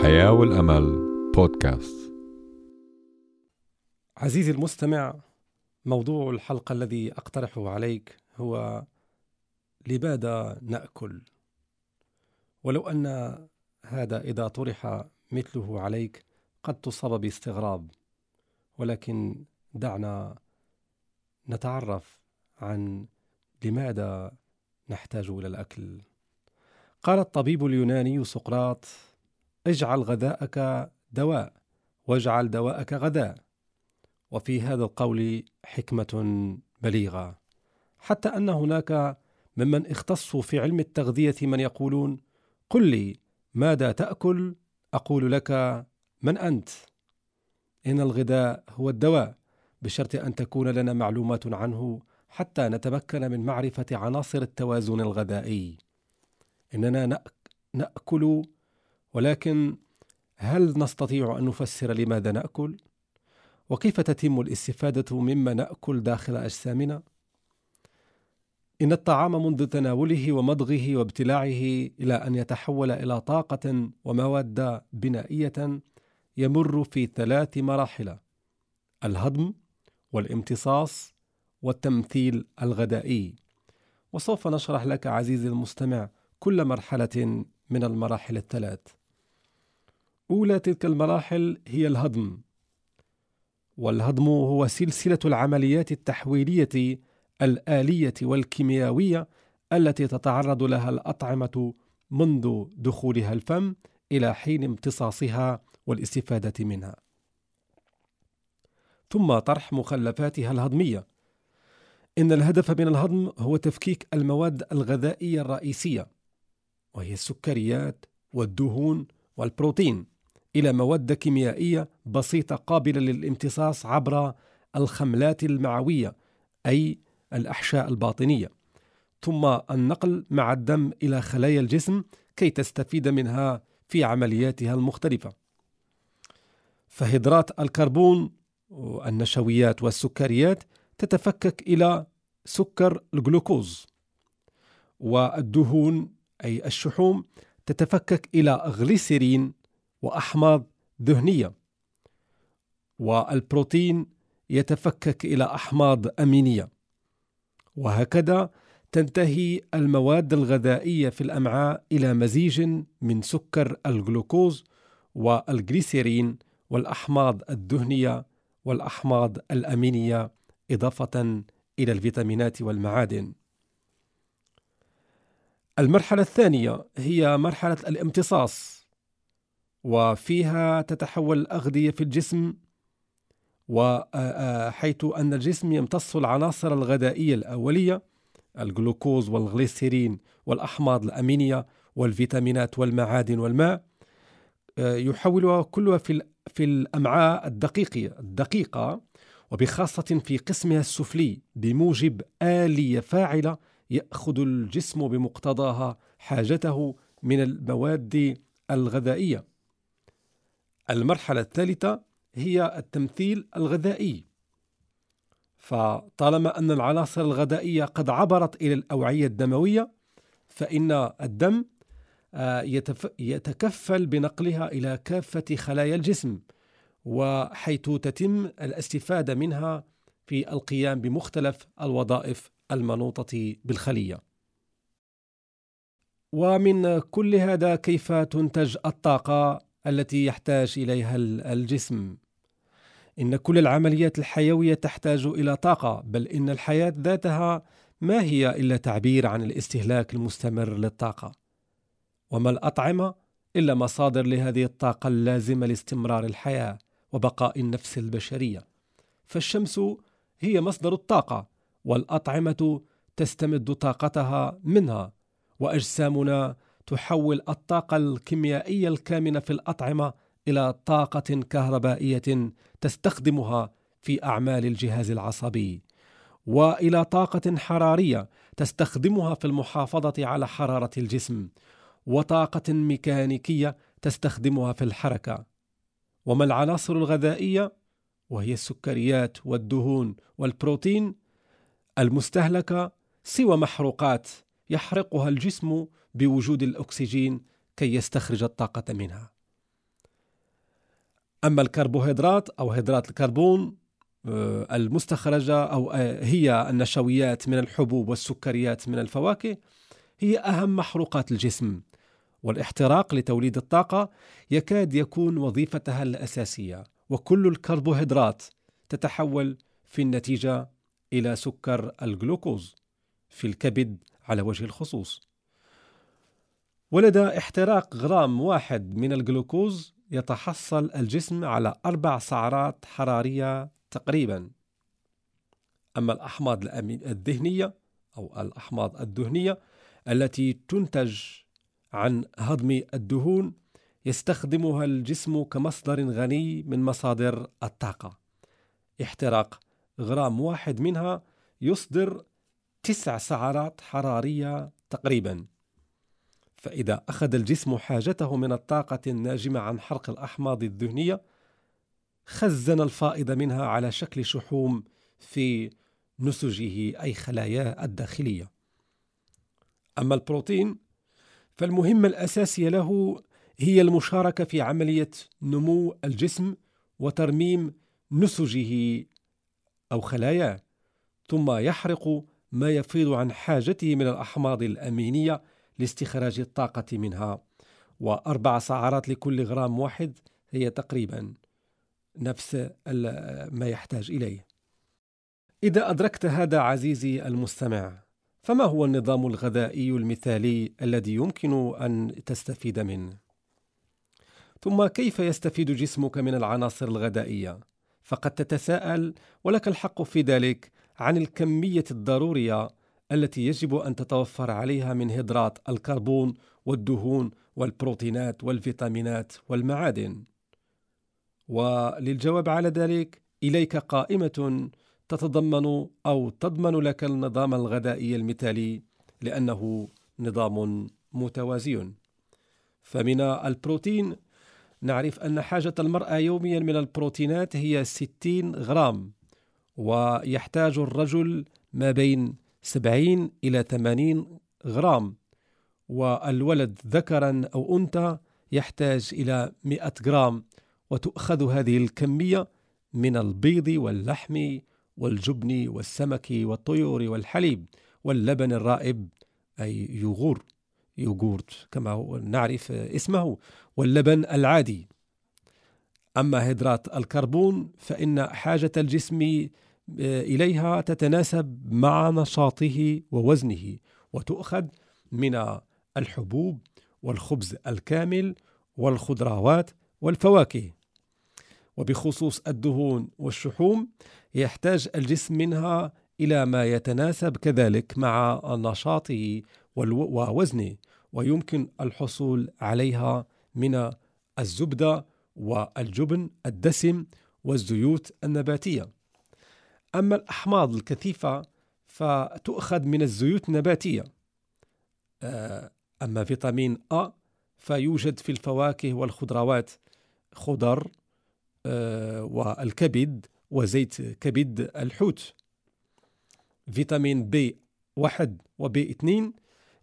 الحياة والأمل بودكاست عزيزي المستمع موضوع الحلقة الذي أقترحه عليك هو لماذا نأكل؟ ولو أن هذا إذا طرح مثله عليك قد تصاب باستغراب ولكن دعنا نتعرف عن لماذا نحتاج إلى الأكل. قال الطبيب اليوناني سقراط اجعل غذاءك دواء واجعل دواءك غداء. وفي هذا القول حكمة بليغة. حتى أن هناك ممن اختصوا في علم التغذية من يقولون قل لي ماذا تأكل؟ أقول لك من أنت؟ إن الغذاء هو الدواء بشرط أن تكون لنا معلومات عنه حتى نتمكن من معرفة عناصر التوازن الغذائي. إننا نأكل ولكن هل نستطيع أن نفسر لماذا نأكل؟ وكيف تتم الاستفادة مما نأكل داخل أجسامنا؟ إن الطعام منذ تناوله ومضغه وابتلاعه إلى أن يتحول إلى طاقة ومواد بنائية يمر في ثلاث مراحل: الهضم، والامتصاص، والتمثيل الغذائي. وسوف نشرح لك عزيزي المستمع كل مرحلة من المراحل الثلاث. أولى تلك المراحل هي الهضم، والهضم هو سلسلة العمليات التحويلية الآلية والكيميائية التي تتعرض لها الأطعمة منذ دخولها الفم إلى حين امتصاصها والاستفادة منها. ثم طرح مخلفاتها الهضمية. إن الهدف من الهضم هو تفكيك المواد الغذائية الرئيسية وهي السكريات والدهون والبروتين إلى مواد كيميائية بسيطة قابلة للامتصاص عبر الخملات المعوية أي الأحشاء الباطنية. ثم النقل مع الدم إلى خلايا الجسم كي تستفيد منها في عملياتها المختلفة. فهيدرات الكربون النشويات والسكريات تتفكك إلى سكر الجلوكوز. والدهون أي الشحوم تتفكك إلى غليسيرين وأحماض دهنية والبروتين يتفكك إلى أحماض أمينية. وهكذا تنتهي المواد الغذائية في الأمعاء إلى مزيج من سكر الجلوكوز والجليسيرين والأحماض الدهنية والأحماض الأمينية إضافة إلى الفيتامينات والمعادن. المرحلة الثانية هي مرحلة الامتصاص. وفيها تتحول الأغذية في الجسم وحيث أن الجسم يمتص العناصر الغذائية الأولية الجلوكوز والغليسيرين والأحماض الأمينية والفيتامينات والمعادن والماء يحولها كلها في في الأمعاء الدقيقة الدقيقة وبخاصة في قسمها السفلي بموجب آلية فاعلة يأخذ الجسم بمقتضاها حاجته من المواد الغذائية. المرحلة الثالثة هي التمثيل الغذائي. فطالما أن العناصر الغذائية قد عبرت إلى الأوعية الدموية فإن الدم آه، يتكفل بنقلها إلى كافة خلايا الجسم وحيث تتم الاستفادة منها في القيام بمختلف الوظائف المنوطة بالخلية. ومن كل هذا كيف تنتج الطاقة التي يحتاج إليها الجسم؟ إن كل العمليات الحيوية تحتاج إلى طاقة، بل إن الحياة ذاتها ما هي إلا تعبير عن الاستهلاك المستمر للطاقة. وما الأطعمة إلا مصادر لهذه الطاقة اللازمة لاستمرار الحياة وبقاء النفس البشرية. فالشمس هي مصدر الطاقة، والأطعمة تستمد طاقتها منها، وأجسامنا تحول الطاقة الكيميائية الكامنة في الأطعمة إلى طاقة كهربائية تستخدمها في أعمال الجهاز العصبي، وإلى طاقة حرارية تستخدمها في المحافظة على حرارة الجسم وطاقة ميكانيكية تستخدمها في الحركة. وما العناصر الغذائية؟ وهي السكريات والدهون والبروتين المستهلكة سوى محروقات يحرقها الجسم بوجود الأكسجين كي يستخرج الطاقة منها. أما الكربوهيدرات أو هيدرات الكربون آه، المستخرجة أو آه، هي النشويات من الحبوب والسكريات من الفواكه هي أهم محروقات الجسم والاحتراق لتوليد الطاقة يكاد يكون وظيفتها الأساسية. وكل الكربوهيدرات تتحول في النتيجة إلى سكر الجلوكوز في الكبد على وجه الخصوص. ولدى احتراق غرام واحد من الجلوكوز يتحصل الجسم على أربع سعرات حرارية تقريبا. أما الأحماض الذهنية أو الأحماض الدهنية التي تنتج عن هضم الدهون يستخدمها الجسم كمصدر غني من مصادر الطاقة. احتراق غرام واحد منها يصدر تسع سعرات حرارية تقريبا. فإذا أخذ الجسم حاجته من الطاقة الناجمة عن حرق الأحماض الدهنية خزن الفائض منها على شكل شحوم في نسجه أي خلاياه الداخلية. أما البروتين فالمهمة الأساسية له هي المشاركة في عملية نمو الجسم وترميم نسجه أو خلاياه ثم يحرق ما يفيض عن حاجته من الأحماض الأمينية لاستخراج الطاقة منها وأربع سعرات لكل غرام واحد هي تقريبا نفس ما يحتاج إليه إذا أدركت هذا عزيزي المستمع فما هو النظام الغذائي المثالي الذي يمكن أن تستفيد منه؟ ثم كيف يستفيد جسمك من العناصر الغذائية؟ فقد تتساءل ولك الحق في ذلك عن الكمية الضرورية التي يجب أن تتوفر عليها من هيدرات الكربون والدهون والبروتينات والفيتامينات والمعادن. وللجواب على ذلك إليك قائمة تتضمن أو تضمن لك النظام الغذائي المثالي لأنه نظام متوازي. فمن البروتين نعرف أن حاجة المرأة يوميا من البروتينات هي 60 غرام ويحتاج الرجل ما بين 70 إلى 80 غرام والولد ذكرا أو أنثى يحتاج إلى 100 غرام وتؤخذ هذه الكمية من البيض واللحم والجبن والسمك والطيور والحليب واللبن الرائب أي يوغور يوغورت كما نعرف اسمه واللبن العادي. أما هيدرات الكربون فإن حاجة الجسم إليها تتناسب مع نشاطه ووزنه وتؤخذ من الحبوب والخبز الكامل والخضروات والفواكه. وبخصوص الدهون والشحوم يحتاج الجسم منها إلى ما يتناسب كذلك مع نشاطه ووزنه ويمكن الحصول عليها من الزبدة والجبن الدسم والزيوت النباتية. أما الأحماض الكثيفة فتؤخذ من الزيوت النباتية. آه، أما فيتامين أ فيوجد في الفواكه والخضروات خضر آه، والكبد وزيت كبد الحوت. فيتامين بي واحد وبي اثنين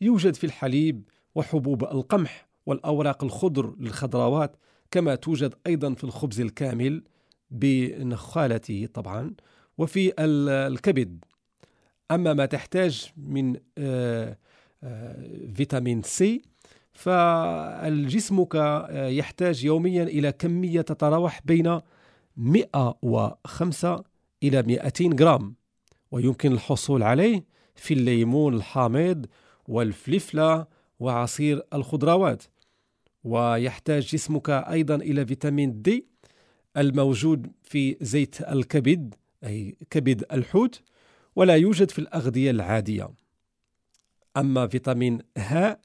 يوجد في الحليب وحبوب القمح والأوراق الخضر للخضروات كما توجد أيضا في الخبز الكامل بنخالته طبعا. وفي الكبد. أما ما تحتاج من آه، آه، فيتامين سي فالجسمك آه، يحتاج يوميا إلى كمية تتراوح بين 105 إلى 200 جرام. ويمكن الحصول عليه في الليمون الحامض والفلفلة وعصير الخضروات. ويحتاج جسمك أيضا إلى فيتامين دي الموجود في زيت الكبد. أي كبد الحوت ولا يوجد في الأغذية العادية. أما فيتامين ه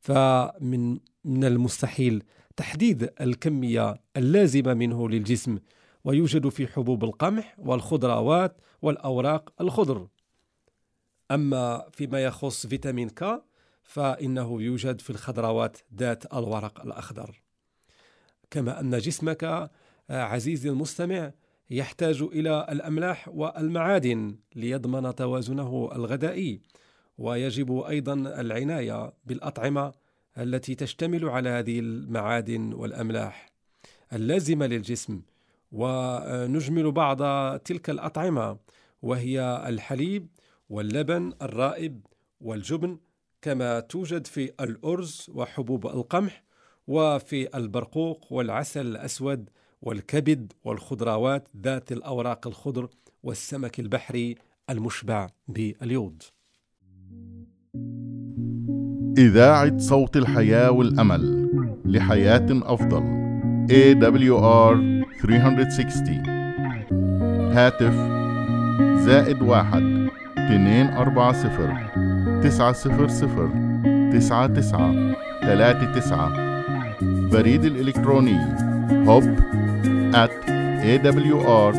فمن من المستحيل تحديد الكمية اللازمة منه للجسم ويوجد في حبوب القمح والخضروات والأوراق الخضر. أما فيما يخص فيتامين ك فإنه يوجد في الخضروات ذات الورق الأخضر. كما أن جسمك آه، عزيزي المستمع يحتاج إلى الأملاح والمعادن ليضمن توازنه الغذائي ويجب أيضا العناية بالأطعمة التي تشتمل على هذه المعادن والأملاح اللازمة للجسم. ونجمل بعض تلك الأطعمة وهي الحليب واللبن الرائب والجبن كما توجد في الأرز وحبوب القمح وفي البرقوق والعسل الأسود والكبد والخضروات ذات الأوراق الخضر والسمك البحري المشبع باليود. إذاعة صوت الحياة والأمل لحياة أفضل. AWR 360 هاتف زائد واحد اثنين أربعة صفر تسعة صفر صفر تسعة تسعة ثلاثة تسعة. بريد الإلكتروني hub at awr.org